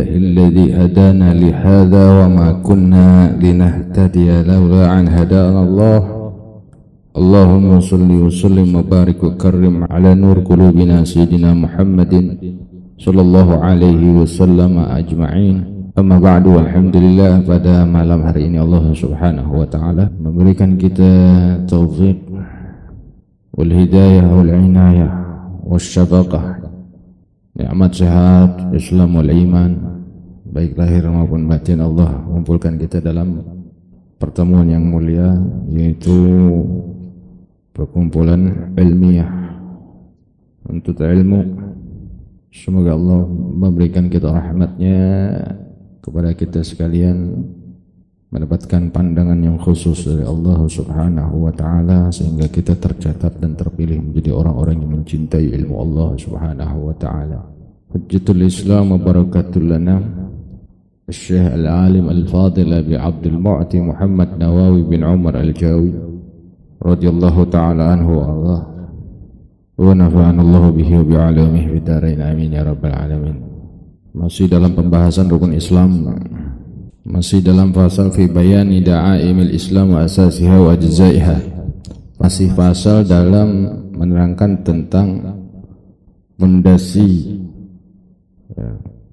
لله لله الذي هدانا لهذا وما كنا لنهتدي لولا أن هدانا الله. اللهم صل وسلم وبارك وكرم على نور قلوبنا سيدنا محمد صلى الله عليه وسلم أجمعين. Amma ba'du alhamdulillah pada malam hari ini Allah Subhanahu wa taala memberikan kita hidayah wal inayah wasyafaqah nikmat sehat Islam wal iman. Baik lahir maupun batin Allah mengumpulkan kita dalam pertemuan yang mulia yaitu perkumpulan ilmiah. Untuk ilmu semoga Allah memberikan kita rahmatnya kepada kita sekalian mendapatkan pandangan yang khusus dari Allah Subhanahu wa taala sehingga kita tercatat dan terpilih menjadi orang-orang yang mencintai ilmu Allah Subhanahu wa taala. Hujjatul Islam wa barakatul lana Syekh Al-Alim Al-Fadil Abi Abdul Mu'ti Muhammad Nawawi bin Umar Al-Jawi radhiyallahu taala anhu wa Allah wa nafa'ana Allah bihi wa bi 'alamihi fid amin ya rabbal alamin. Masih dalam pembahasan rukun Islam masih dalam fasal fi bayani da'aimil Islam wa asasiha wa ajzaiha Masih fasal dalam menerangkan tentang pondasi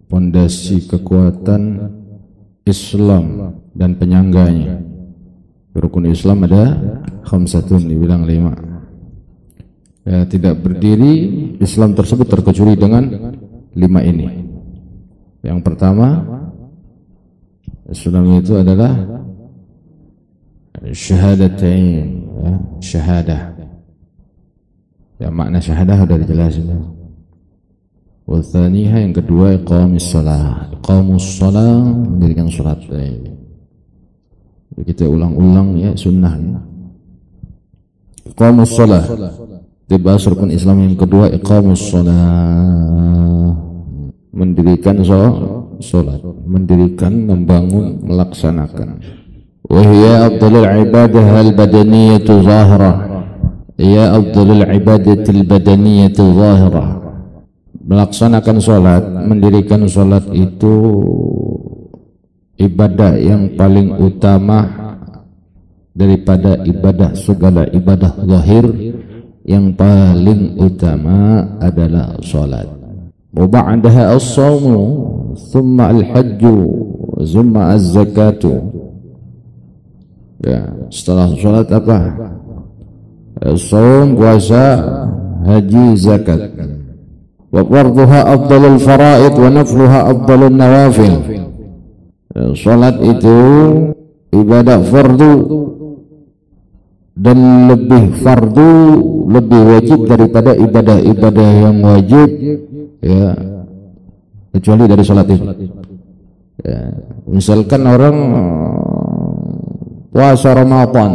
pondasi ya, kekuatan Islam dan penyangganya. Rukun Islam ada khamsatun dibilang lima. Ya, tidak berdiri Islam tersebut terkecuali dengan lima ini. Yang pertama Islam itu adalah syahadatain ya, syahadah. Ya makna syahadah sudah dijelasin. Wathaniha yang kedua iqamis salat. Iqamus salat mendirikan salat. Kita ulang-ulang ya sunnahnya. Iqamus salat. Dibahas rukun Islam yang kedua iqamus salat mendirikan sholat mendirikan membangun melaksanakan. Wahya afdalul ibadah al badaniyatu zahra. Ya afdalul ibadatil badaniyatu zahra. Melaksanakan sholat mendirikan sholat itu ibadah yang paling utama daripada ibadah segala ibadah zahir. Yang paling utama adalah sholat وبعدها الصوم ثم الحج ثم الزكاة ya setelah sholat apa saum puasa haji zakat wa fardhuha afdalul faraid wa nafluha afdalun nawafil salat itu ibadah fardu dan lebih fardu lebih wajib daripada ibadah-ibadah yang wajib ya. Kecuali dari sholat itu ya, misalkan orang puasa Ramadan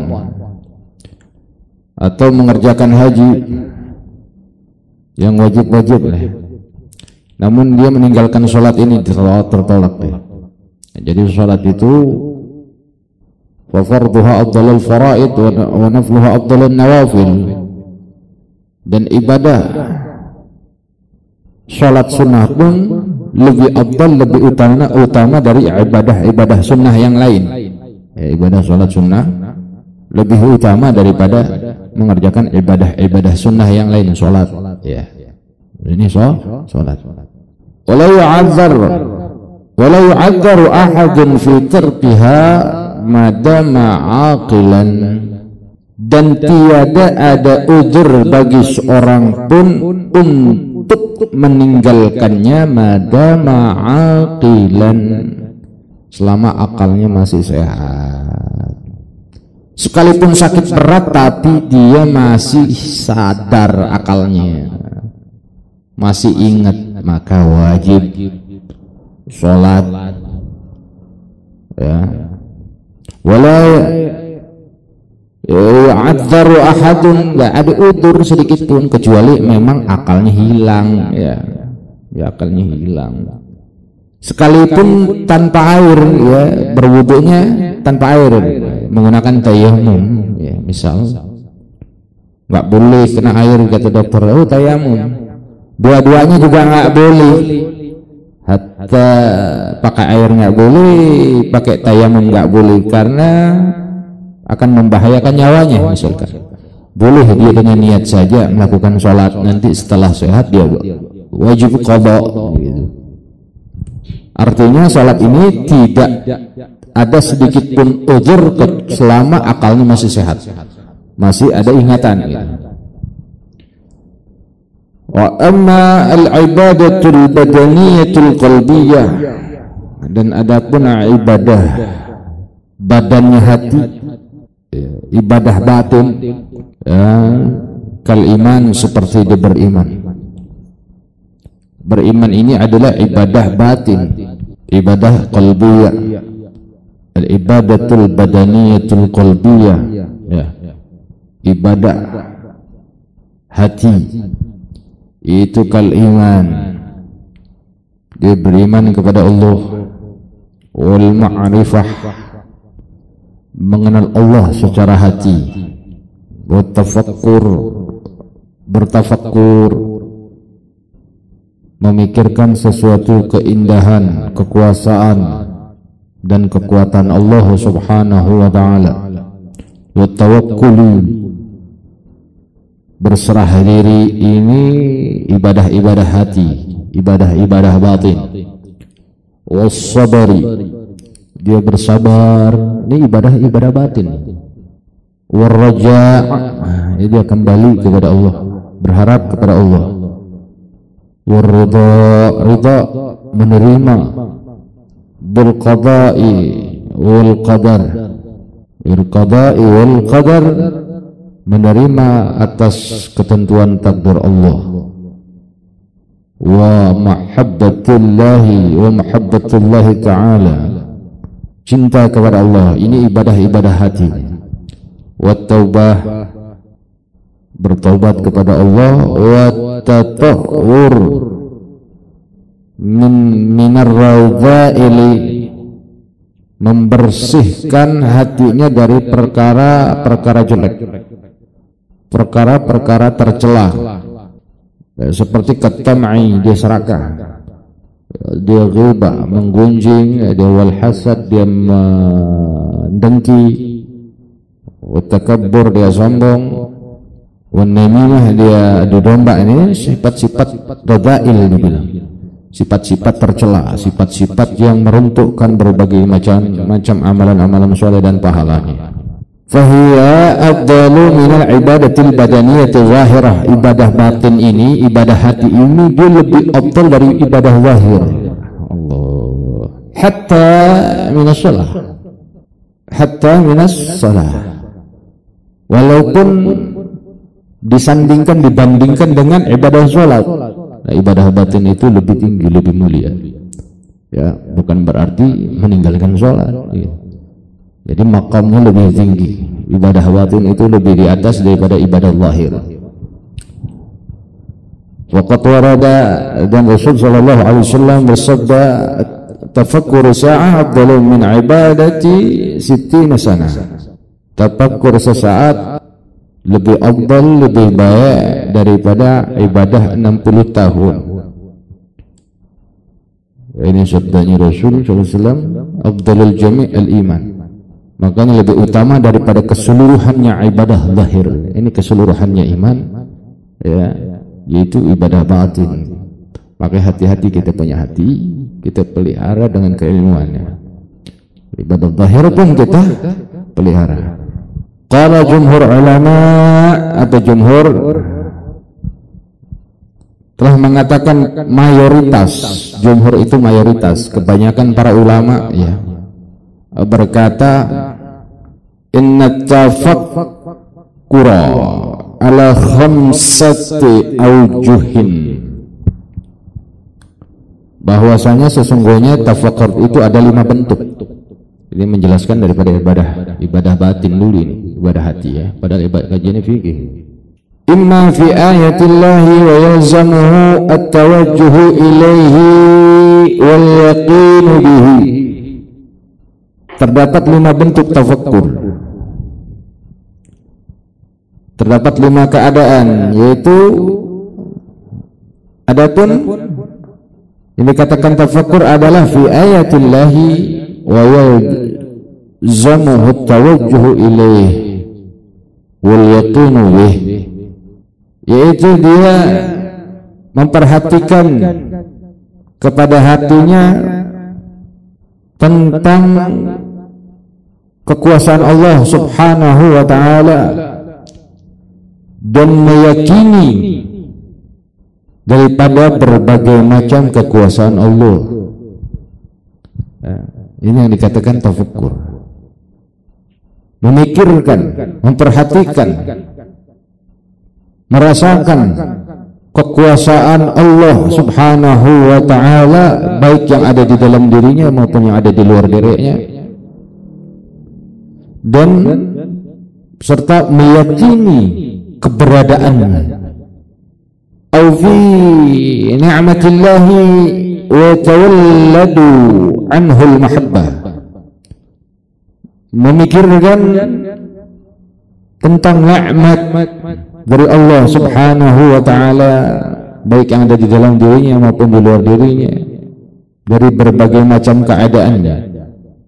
atau mengerjakan haji yang wajib-wajib lah. Namun dia meninggalkan sholat ini tertolak, tertolak ya. jadi sholat itu fafarduha afdalul faraid wa nafluha afdalun nawafil. Dan ibadah sholat sunnah pun lebih abdal lebih utama utama dari ibadah-ibadah sunnah yang lain. Ya, ibadah sholat sunnah lebih utama daripada mengerjakan ibadah-ibadah sunnah yang lain sholat. Ya. Ini so, sholat. Walau yu'adzar walau yu'adzar ahadun fi tarkiha madama aqilan dan tiada ada ujur bagi seorang pun untuk untuk meninggalkannya madama aqilan. Selama akalnya masih sehat. Sekalipun sakit berat tapi dia masih sadar akalnya. Masih ingat maka wajib sholat. Ya. Walau yu'adzaru ahadun. Enggak ada udur sedikit pun kecuali memang akalnya hilang ya. Ya akalnya hilang. Sekalipun tanpa air ya berwudunya tanpa air menggunakan tayamum ya misal. Nggak boleh kena air kata dokter. Oh tayamum dua-duanya juga nggak boleh. Hatta pakai air nggak boleh pakai tayamum nggak boleh karena akan membahayakan nyawanya misalkan boleh dia dengan niat saja melakukan sholat nanti setelah sehat dia wajib qada gitu. artinya sholat ini tidak ada sedikit pun uzur selama akalnya masih sehat masih ada ingatan gitu. Wa amma al-ibadatul badaniyatul qalbiyah dan adapun ibadah badannya hati ibadah batin ya, kal iman seperti dia beriman. Beriman ini adalah ibadah batin ibadah qalbiyah. Al ibadatul badaniyatul qalbiyah ya. Ibadah hati itu kal iman dia beriman kepada Allah. Wal ma'rifah mengenal Allah secara hati. Wa tafakkur bertafakkur. Memikirkan sesuatu keindahan kekuasaan dan kekuatan Allah Subhanahu wa taala. Wa tawakkuli berserah diri ini ibadah-ibadah hati, ibadah-ibadah batin. Wasabari dia bersabar, ini ibadah-ibadah batin. Warraja. Dia kembali kepada Allah, berharap kepada Allah. Warrida rida menerima. Bil qada'i wal qadar. Bil qada'i wal qadar menerima atas ketentuan takdir Allah. Wa mahabbatullahi wa mahabbatullahi ta'ala cinta kepada Allah. Ini ibadah-ibadah hati. Wa taubah. Bertaubat kepada Allah. Wa tatahur. Min minar membersihkan hatinya dari perkara-perkara jelek. Perkara-perkara tercela. Seperti ketamai dia serakah dia ghibah menggunjing dia wal hasad dia mendengki takabbur dia sombong. Wan dia adu domba ini sifat-sifat dadail dibilang sifat-sifat tercela sifat-sifat yang meruntuhkan berbagai macam macam amalan-amalan soleh dan pahalanya fahiya afdalu minal ibadatil badaniyati zahirah ibadah batin ini ibadah hati ini dia lebih afdal dari ibadah zahir Allah hatta minas salah hatta minas salah walaupun disandingkan dibandingkan dengan ibadah sholat nah, ibadah batin itu lebih tinggi lebih mulia. Ya bukan berarti meninggalkan sholat. Ya. Jadi makamnya lebih tinggi. Ibadah batin itu lebih di atas daripada ibadah lahir. Waqat warada dan Rasul sallallahu alaihi wasallam bersabda tafakkur sa'ah afdalu min ibadati sittina sana. Tafakkur sesaat lebih afdal lebih baik daripada ibadah 60 tahun. Ini sabdanya Rasul sallallahu alaihi wasallam afdalul jami' al-iman makanya lebih utama daripada keseluruhannya ibadah lahir ini keseluruhannya iman ya yaitu ibadah batin. Maka hati-hati kita punya hati kita pelihara dengan keilmuannya. Ibadah lahir pun kita pelihara. Qala jumhur ulama atau jumhur telah mengatakan mayoritas jumhur itu mayoritas kebanyakan para ulama ya berkata inna tafakkura ala khamsati aujuhin bahwasanya sesungguhnya tafakkur itu ada lima bentuk. Ini menjelaskan daripada ibadah ibadah batin dulu ini ibadah hati ya. Padahal ibadah kajian fikih. Imma fi ayatillahi wa yalzamuhu at-tawajjuhu ilaihi wal yaqinu bihi terdapat lima bentuk tafakkur. Terdapat lima keadaan yaitu Adapun ini dikatakan tafakkur adalah fi ayatillahi wa yalzamuhu tawajjuhu ilaih wal yaqinu bih. Yaitu dia memperhatikan kepada hatinya tentang kekuasaan Allah Subhanahu wa taala dan meyakini daripada berbagai macam kekuasaan Allah. Nah, ini yang dikatakan tafakkur. Memikirkan, memperhatikan, merasakan kekuasaan Allah Subhanahu wa taala baik yang ada di dalam dirinya maupun yang ada di luar dirinya dan serta meyakini keberadaannya. Au fi ni'matillahi wa tawalladu anhu mahabbah memikirkan tentang nikmat dari Allah Subhanahu wa taala baik yang ada di dalam dirinya maupun di luar dirinya dari berbagai macam keadaannya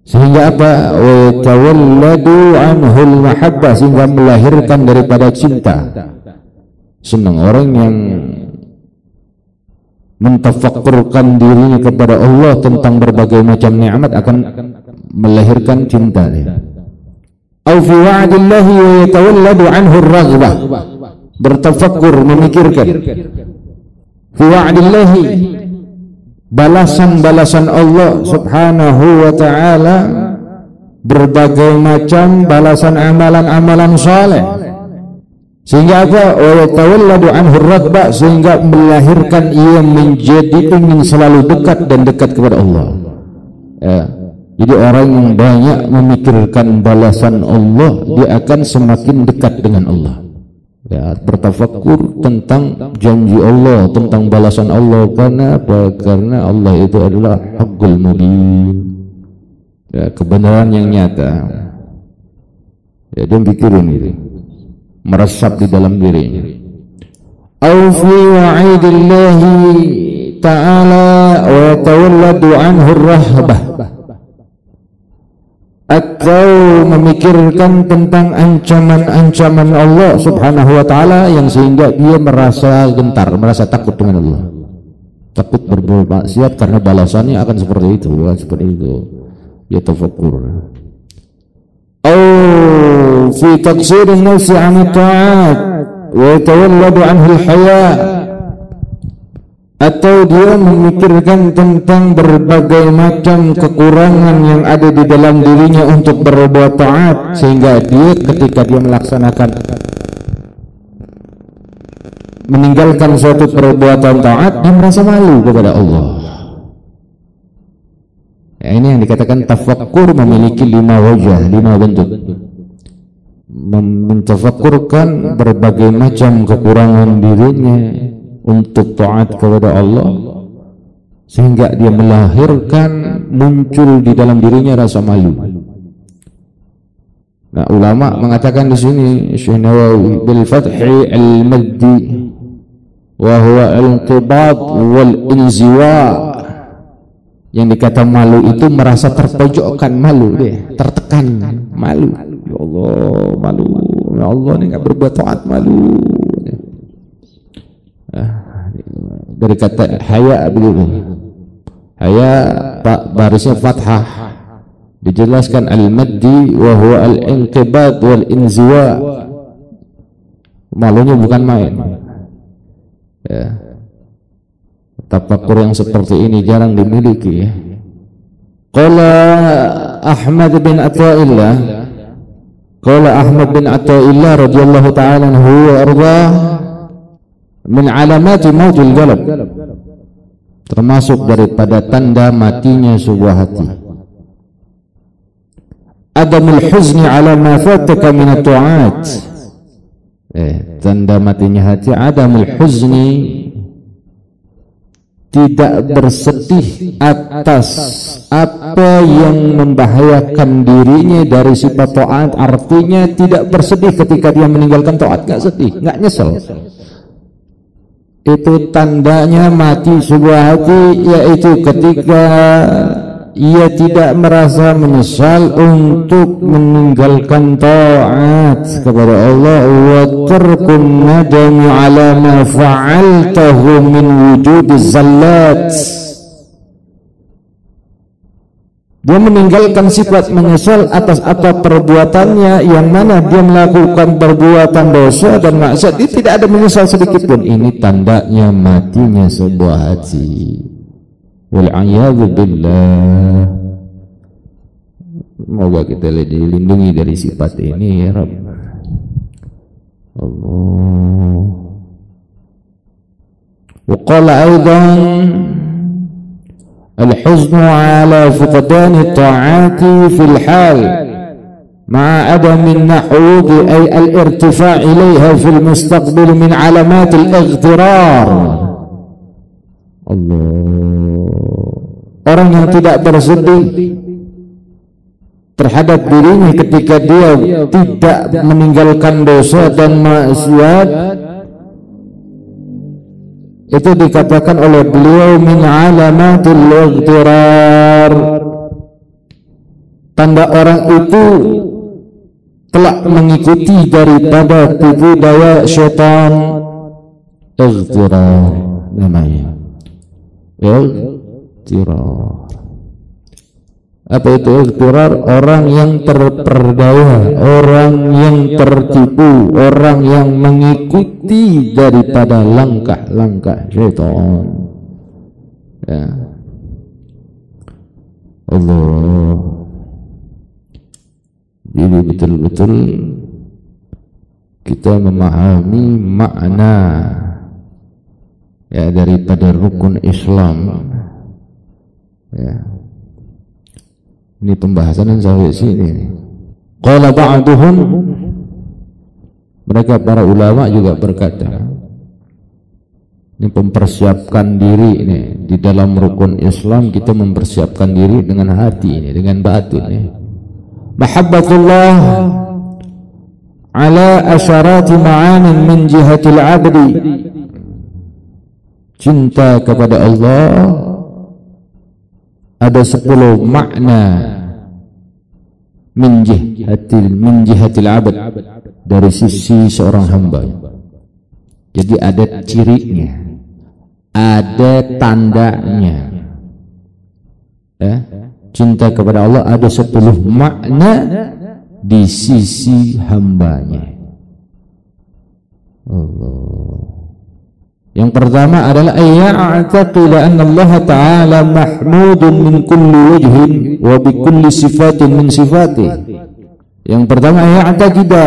sehingga apa wa tawalladu anhul mahabbah sehingga melahirkan daripada cinta senang orang yang mentafakkurkan dirinya kepada Allah tentang berbagai macam nikmat akan melahirkan cinta. Au fi wa'dillahi wa yatawalladu anhu ar-raghbah. Bertafakkur memikirkan. Fi wa'dillahi balasan-balasan Allah Subhanahu wa taala berbagai macam balasan amalan-amalan saleh sehingga apa? Wa anhu radba sehingga melahirkan ia menjadi ingin selalu dekat dan dekat kepada Allah. Ya. jadi orang yang banyak memikirkan balasan Allah dia akan semakin dekat dengan Allah ya bertafakur tentang janji Allah tentang balasan Allah. Karena apa karena Allah itu adalah hakul mubin. Ya kebenaran yang nyata. Ya dia pikirin itu meresap di dalam dirinya. Au wa'idillahi ta'ala wa tawalladu anhu rahbah atau memikirkan tentang ancaman-ancaman Allah Subhanahu wa taala yang sehingga dia merasa gentar, merasa takut dengan Allah. Takut berbuat maksiat karena balasannya akan seperti itu, bukan seperti itu. Ya tafakur. Oh, fi taksirin nafsi 'an ta'at wa yatawalladu anhu al-haya' atau dia memikirkan tentang berbagai macam kekurangan yang ada di dalam dirinya untuk berbuat taat sehingga dia ketika dia melaksanakan meninggalkan suatu perbuatan taat dia merasa malu kepada Allah Ya, ini yang dikatakan tafakkur memiliki lima wajah, lima bentuk. Mentafakkurkan berbagai macam kekurangan dirinya untuk taat kepada Allah sehingga dia melahirkan muncul di dalam dirinya rasa malu. Nah, ulama mengatakan di sini Syekh Nawawi bil fathi al-maddi wa huwa al-inqibad wal inziwa. Yang dikata malu itu merasa terpojokkan malu deh tertekan malu. Ya Allah malu. Ya Allah ini nggak berbuat taat malu dari kata haya begitu. Haya barisnya fathah. Dijelaskan al-maddi wa huwa al-inqibad wal inziwa. Malunya bukan main. Ya. Tafakur yang seperti ini jarang dimiliki. Qala Ahmad bin Athaillah Qala Ahmad bin Athaillah radhiyallahu ta'ala anhu wa arda min alamati mautil galab. Termasuk daripada tanda matinya sebuah hati. Adamul huzni ala ma fataka min at-ta'at eh tanda matinya hati adamul huzni tidak bersedih atas apa yang membahayakan dirinya dari sifat taat artinya tidak bersedih ketika dia meninggalkan taat nggak sedih nggak nyesel itu tandanya mati sebuah hati yaitu ketika ia tidak merasa menyesal untuk meninggalkan taat kepada Allah. Wa tarkun nadami ala ma fa'altahu min wujud zallat dia meninggalkan sifat menyesal atas apa perbuatannya yang mana dia melakukan perbuatan dosa dan maksiat. Dia tidak ada menyesal sedikit pun. Ini tandanya matinya sebuah hati. Wal billah. Semoga kita dilindungi dari sifat ini ya Rabb. Allah. Wa الحزن على فقدان الطاعات في الحال مع عدم النحوض أي الارتفاع إليها في المستقبل من علامات الاغترار Allah orang yang tidak bersedih terhadap dirinya ketika dia tidak meninggalkan dosa dan maksiat itu dikatakan oleh beliau min alamatil ightirar tanda orang itu telah mengikuti daripada tipu daya syaitan. Ightirar namanya. Ightirar apa itu? Ikhtirar orang yang terperdaya orang yang tertipu orang yang mengikuti daripada langkah-langkah syaitan. Ya. Allah. Jadi betul-betul kita memahami makna ya daripada rukun Islam. Ya ini pembahasan yang sampai sini. Qala ba'duhum mereka para ulama juga berkata ini mempersiapkan diri ini di dalam rukun Islam kita mempersiapkan diri dengan hati ini dengan batin ini. Mahabbatullah ala asyarat ma'anin min jihatil abdi cinta kepada Allah ada sepuluh makna min jihatil min jihatil abad dari sisi seorang hamba. Jadi ada cirinya, ada tandanya. Ya, cinta kepada Allah ada sepuluh makna di sisi hambanya. Allah. Yang pertama adalah ayya'taqila anna Allah Ta'ala mahmudun min kulli wajhin wa bi kulli sifatin min sifati. Yang pertama ya'taqida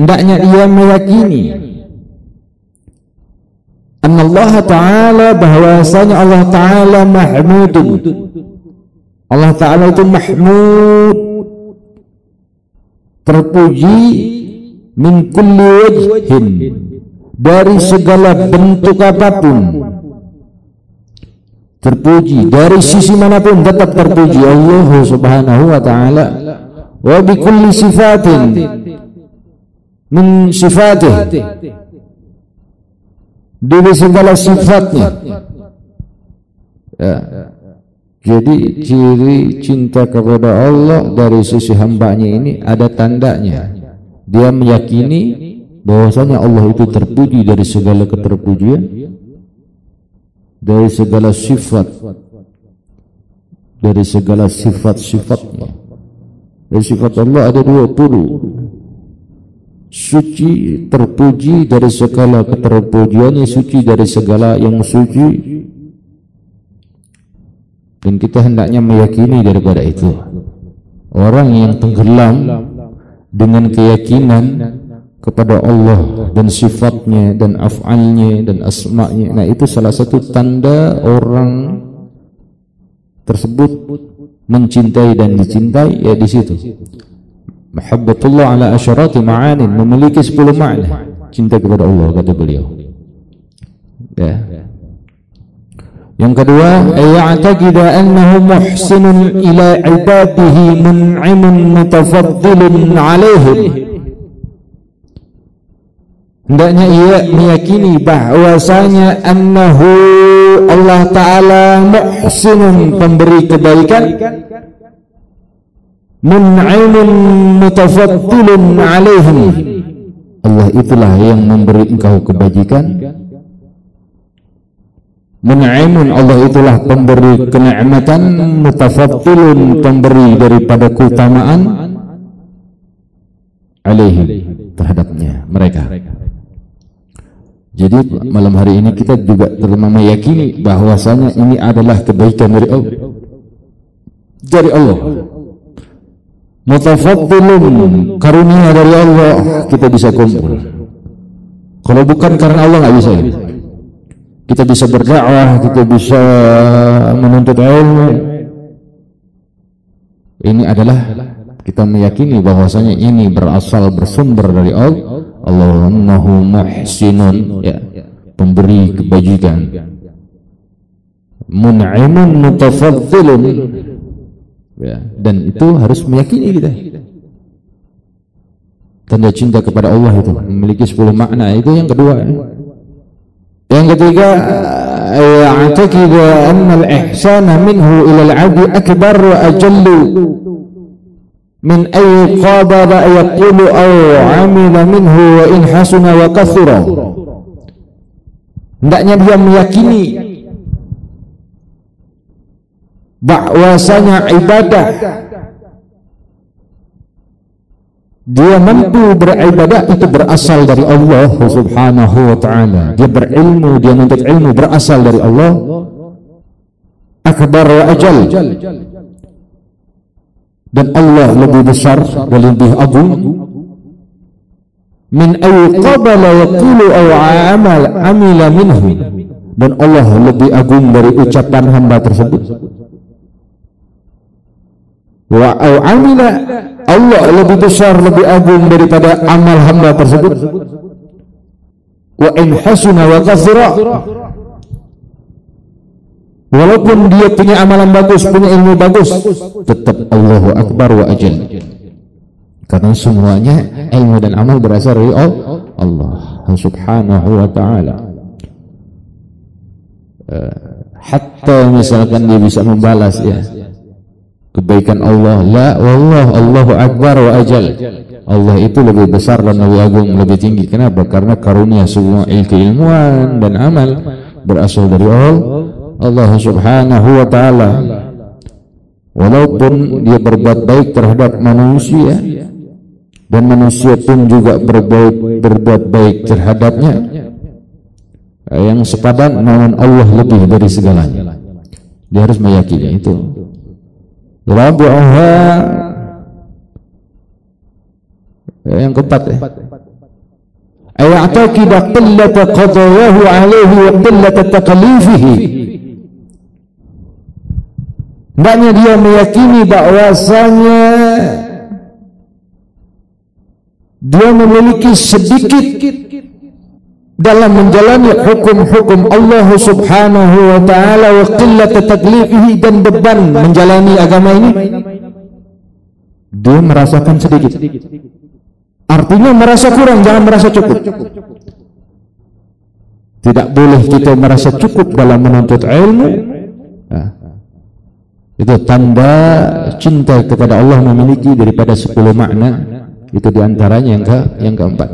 hendaknya ia meyakini anna Allah Ta'ala bahwasanya Allah Ta'ala mahmudun. Allah Ta'ala itu mahmud terpuji min kulli wajhin dari segala bentuk apa pun. Terpuji. Dari sisi mana pun tetap terpuji. Allah Subhanahu wa taala. Wa bi kulli sifatin. Min sifatih. Dari segala sifatnya. Ya. jadi ciri cinta kepada Allah dari sisi hambanya ini ada tandanya. Dia meyakini bahwasanya Allah itu terpuji dari segala keterpujian dari segala sifat dari segala sifat-sifatnya. Dari sifat Allah ada 20 suci terpuji dari segala keterpujiannya suci dari segala yang suci. Dan kita hendaknya meyakini daripada itu. Orang yang tenggelam dengan keyakinan kepada Allah dan sifatnya dan af'alnya dan asma'nya. Nah itu salah satu tanda orang tersebut mencintai dan dicintai ya di situ. Mahabbatullah ala asyarati ma'anin memiliki 10 makna cinta kepada Allah kata beliau. Ya. Yang kedua ya'taqida annahu muhsinun ila ibadihi mun'imun mutafaddilun alaihim hendaknya ia meyakini bahwasanya annahu Allah taala muhsinun pemberi kebaikan mun'imun mutafattilun alaihim. Allah itulah yang memberi engkau kebajikan. Mun'imun Allah itulah pemberi kenikmatan mutafattilun pemberi daripada keutamaan alaihim terhadapnya mereka jadi malam hari ini kita juga telah meyakini bahwasanya ini adalah kebaikan dari Allah. Dari Allah. Mutafaddilun karunia dari Allah kita bisa kumpul. Kalau bukan karena Allah nggak bisa. Kita bisa berdakwah, kita bisa menuntut ilmu. Ini adalah kita meyakini bahwasanya ini berasal bersumber dari Allah Allahu muhsinun ya pemberi kebajikan. Mun'imun mutafaddilun ya dan itu harus meyakini kita. Tanda cinta kepada Allah itu memiliki 10 makna itu yang kedua. Ya. yang ketiga ya'taqidu anna al-ihsana minhu ila al-'abdi akbar wa ajallu min ayyi qadara yaqulu aw amila minhu wa in hasuna wa kathura hendaknya dia meyakini bahwasanya ibadah dia mampu beribadah itu berasal dari Allah subhanahu wa ta'ala. Dia berilmu, dia menuntut ilmu berasal dari Allah. Akbar wa ajal dan Allah lebih besar dan lebih agung. Min ayu qabala yaqulu aw amal amila minhu. Dan Allah lebih agung dari ucapan hamba tersebut. Wa aw amila Allah lebih besar lebih agung daripada amal hamba tersebut. Wa in hasuna wa kathira Walaupun dia punya amalan bagus, punya ilmu bagus, tetap Allahu Akbar wa ajal. Karena semuanya ilmu dan amal berasal dari Allah Subhanahu wa taala. Eh, hatta misalkan dia bisa membalas ya kebaikan Allah la wallah Allahu akbar wa ajal Allah itu lebih besar dan lebih agung lebih tinggi kenapa karena karunia semua ilmu dan amal berasal dari Allah Allah Subhanahu wa taala. Walaupun dia berbuat baik terhadap manusia dan manusia pun juga berbuat berbuat baik terhadapnya yang sepadan namun Allah lebih dari segalanya. Dia harus meyakini itu. Rabu'aha yang keempat ya. Ayataqida qillata qadayahu alaihi wa qillata Hendaknya dia meyakini bahwasanya dia memiliki sedikit dalam menjalani hukum-hukum Allah Subhanahu wa taala wa qillat taklifihi dan beban menjalani agama ini. Dia merasakan sedikit. Artinya merasa kurang jangan merasa cukup. Tidak boleh kita merasa cukup dalam menuntut ilmu itu tanda cinta kepada Allah memiliki daripada 10 makna. Itu di antaranya yang ke yang keempat.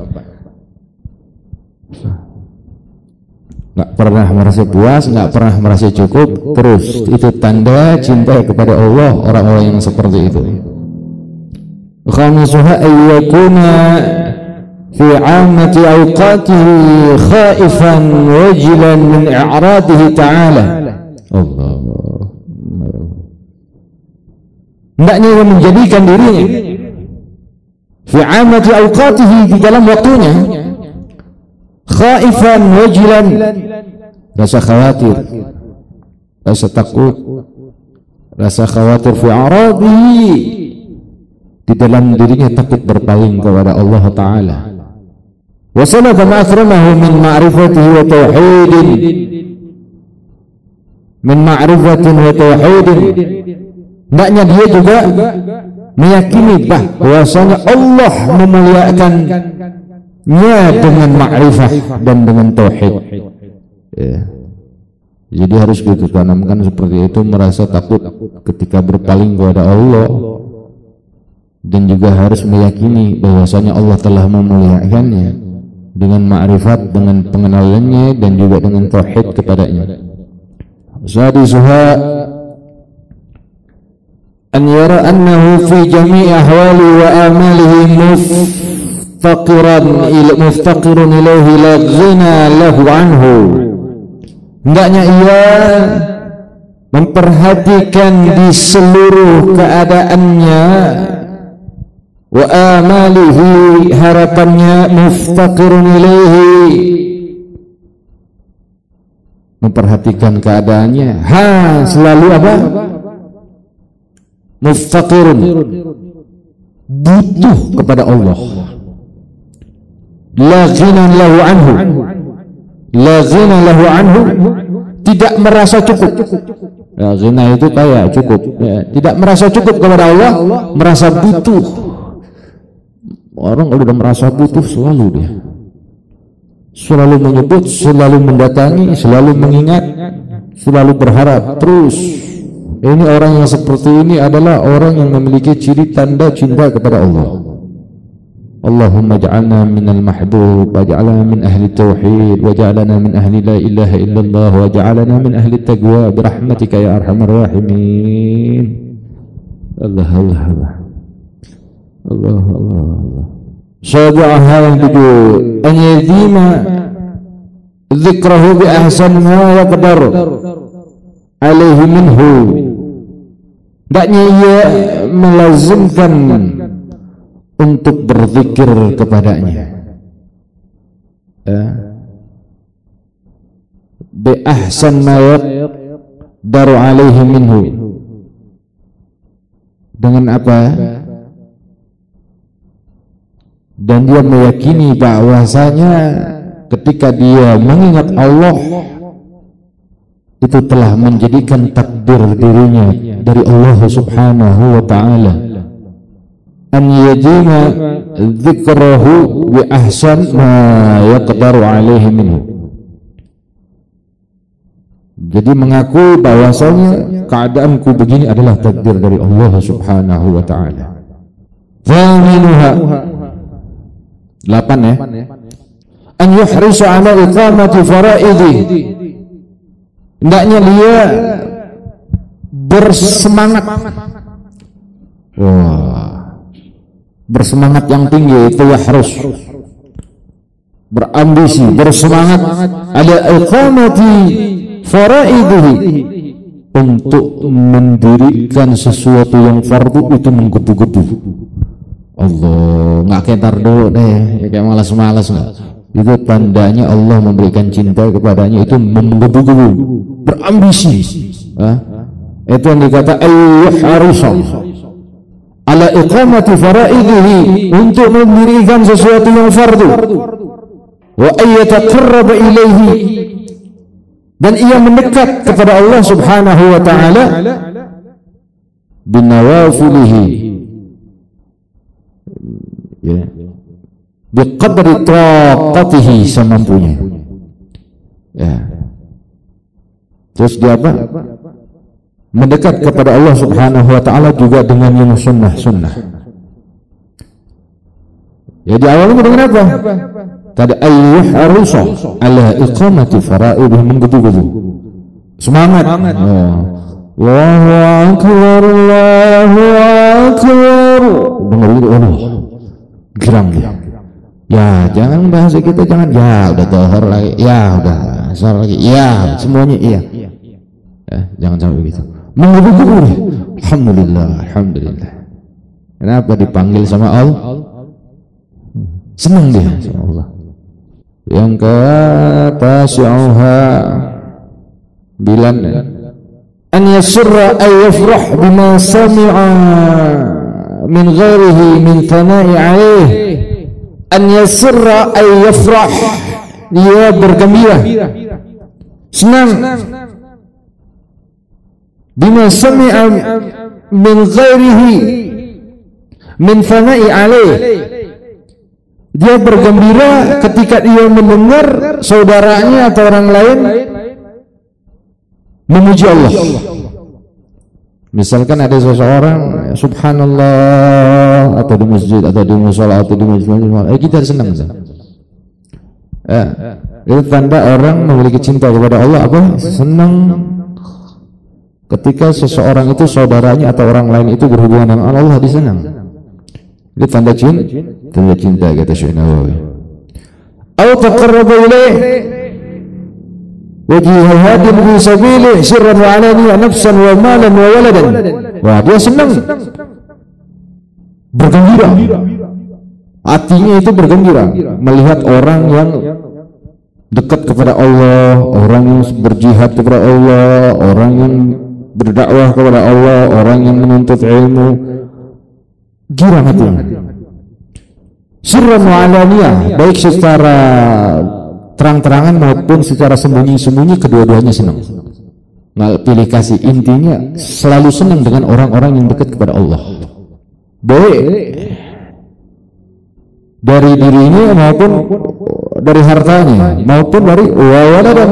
Enggak pernah merasa puas, enggak pernah merasa cukup, terus itu tanda cinta kepada Allah orang-orang yang seperti itu. Khamisuha ayyakuna fi 'ammati awqatihi khaifan wajilan min i'radihi ta'ala. Allah hendaknya ia menjadikan dirinya fi amati awqatihi di dalam waktunya khaifan wajilan. Rasa khawatir rasa takut rasa khawatir fi arabihi di dalam dirinya takut berpaling kepada Allah taala. Wa sanada ma akramahu min ma'rifatihi wa tauhidin. Min ma'rifatin wa tauhidin Hendaknya dia juga meyakini bahwasanya Allah memuliakan dengan ma'rifah dan dengan tauhid. Ya. Jadi harus kita tanamkan seperti itu merasa takut ketika berpaling kepada Allah dan juga harus meyakini bahwasanya Allah telah memuliakannya dengan ma'rifat dengan pengenalannya dan juga dengan tauhid kepadanya. Sadisuha an yara annahu fi jami' ahwali wa amalihi muftaqiran ila muftaqirun ilaihi la ghina lahu anhu. Hendaknya ia memperhatikan di seluruh keadaannya wa amalihi harapannya muftaqirun ilaihi memperhatikan keadaannya. Ha selalu apa muftaqirun butuh kepada Allah. La ghinan lahu anhu. La ghina lahu anhu. Tidak merasa cukup. Ya, ghina itu kaya cukup. Ya, tidak merasa cukup kepada Allah merasa butuh. Orang kalau sudah merasa butuh selalu dia. Selalu menyebut selalu mendatangi selalu mengingat selalu berharap terus ini orang yang seperti ini adalah orang yang memiliki ciri tanda cinta kepada Allah. Allahumma ja'alna minal mahbub wa ja'alna min ahli tauhid wa ja'alna min ahli la ilaha illallah wa ja'alna min ahli taqwa bi rahmatika ya arhamar rahimin. Allah Allah Allah. Allah Allah Allah. Sabi'ah hal yang tujuh an yadima dzikrahu bi ahsan ma yaqdar Alayhi minhu Tidaknya ia melazimkan untuk berzikir kepadanya. Ya. bi ahsan ma daru alaihi minhu. Dengan apa? Dan dia meyakini bahwasanya ketika dia mengingat Allah itu telah menjadikan takdir dirinya dari Allah Subhanahu wa taala an yajima dzikrahu bi ahsan ma yaqdaru alaihi minhu jadi mengaku bahwasanya keadaanku begini adalah takdir dari Allah Subhanahu wa taala. Thaminuha 8 ya. An yuhrisa ala iqamati faraidhi. Hendaknya dia bersemangat. Wah. Bersemangat yang tinggi itu ya harus. Berambisi bersemangat. Ada iqamati faraidihi. Untuk mendirikan sesuatu yang fardu itu menggebu-gebu. Allah nggak kentar dulu deh. Kayak malas-malas nggak? Itu tandanya Allah memberikan cinta kepadanya itu menggebu-gebu. Berambisi. Ah? Itu yang dikata ayyuh harusah ala iqamati faraidihi untuk mendirikan sesuatu yang fardu. Wa ayyataqarraba ilaihi dan ia mendekat kepada Allah Subhanahu wa taala binawafilihi. Ya. Biqadri taqatihi semampunya. Ya. Terus dia apa mendekat kepada Allah Subhanahu wa taala juga dengan yang sunnah-sunnah. Ya di awalnya dengan apa? Tadi ayyuh arusa ala iqamati fara'idih menggebu-gebu. Semangat. Oh. Allahu akbar Allahu akbar. Dengar itu Allah. Girang dia. Ya, jangan bahasa kita jangan ya udah tohor lagi. Ya udah asar lagi. Ya, semuanya iya. Ya, jangan sampai begitu menggebu-gebu Alhamdulillah Alhamdulillah. Kenapa dipanggil sama Allah senang dia. Sama Allah yang ke tasyauha bilan an yasurra ay yafrah bima sami'a min ghairihi min thana'i alaih an yasurra ay yafrah. Dia bergembira. Senang bima sami'a min ghairihi min fana'i alaih dia bergembira ketika dia mendengar saudaranya atau orang lain memuji Allah. Misalkan ada seseorang subhanallah atau di masjid atau di musola atau di masjid, eh kita senang. Eh, itu tanda orang memiliki cinta kepada Allah apa? Senang ketika seseorang itu saudaranya atau orang lain itu berhubungan dengan Allah Allah senang. Ini tanda cinta tanda cinta kata Syekh Nawawi. Atau taqarraba ilaih wa fi sabilih sirran wa alaniya nafsan wa malan wa waladan. Wah dia senang. Bergembira. Hatinya itu bergembira. Melihat orang yang dekat kepada Allah orang yang berjihad kepada Allah orang yang berdakwah kepada Allah orang yang menuntut ilmu girang hatinya sirran wa baik secara terang-terangan maupun secara sembunyi-sembunyi kedua-duanya senang. Nggak pilih kasih intinya selalu senang dengan orang-orang yang dekat kepada Allah. Baik dari dirinya maupun dari hartanya maupun dari dan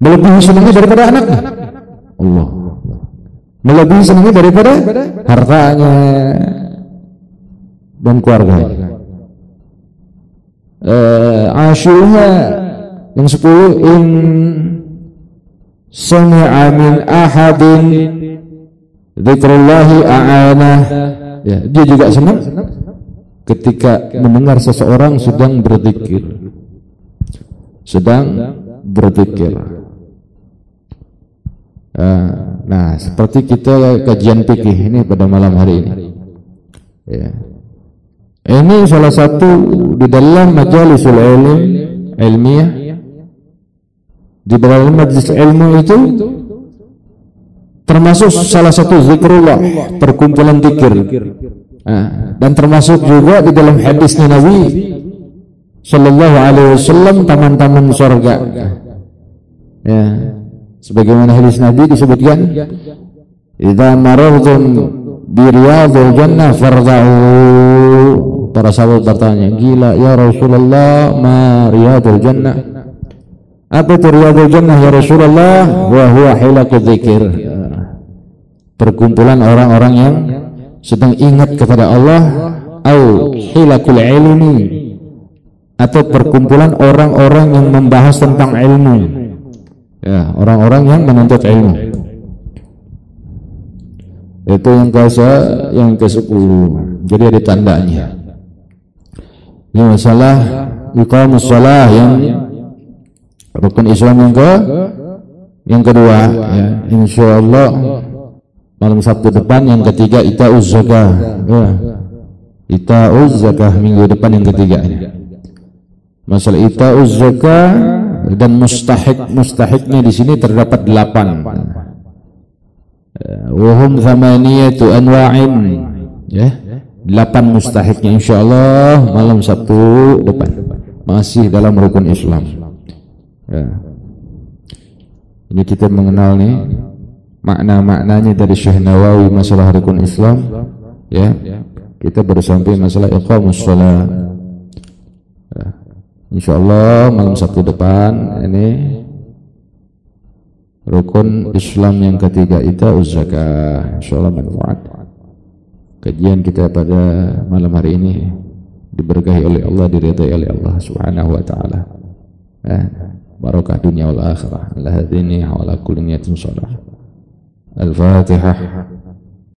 melebihi senangnya daripada anaknya. Allah. Melebihi senangnya daripada hartanya dan keluarganya. Uh, Ashura yang sepuluh in sami'a min ahadin dzikrullahi a'ana. Ya dia juga senang ketika mendengar seseorang sedang berzikir. Sedang berzikir uh, nah seperti kita kajian fikih ini pada malam hari ini. Ya. Ini salah satu di dalam majalisul ilm ilmiah. Di dalam majlis ilmu itu termasuk salah satu zikrullah perkumpulan zikir nah, dan termasuk juga di dalam hadisnya Nabi sallallahu alaihi wasallam taman-taman surga. Ya sebagaimana hadis Nabi disebutkan idza marartum bi riyadil jannah farda'u Para sahabat bertanya, gila ya Rasulullah, ma riyadul jannah? Apa itu riyadul jannah ya Rasulullah? Wa huwa hilakul dzikir. Perkumpulan orang-orang yang sedang ingat kepada Allah au hilakul ilmi atau perkumpulan orang-orang yang membahas tentang ilmu. Ya, orang-orang yang menuntut ilmu. Itu yang ke yang ke-10. Jadi ada tandanya. Ini masalah iqamus shalah yang rukun Islam yang ke yang kedua ya insyaallah malam Sabtu depan yang ketiga itauz zakah ya itauz zakah minggu depan yang ketiga ini masalah itauz zakah dan mustahik mustahiknya di sini terdapat delapan. Wahum thamaniyatu anwa'in. Ya delapan mustahiknya. Allah malam Sabtu depan. Masih dalam rukun Islam. Ya. ini kita mengenal nih makna-maknanya dari Syekh Nawawi masalah rukun Islam. Ya kita baru sampai masalah iqamus shalah. Ya. Insyaallah malam Sabtu depan ini rukun Islam yang ketiga itu zakah insyaallah manfaat kajian kita pada malam hari ini diberkahi oleh Allah diridai oleh Allah Subhanahu wa taala. Eh, barakah dunia wal akhirah. Allah hadini wa kulli. Al-Fatihah.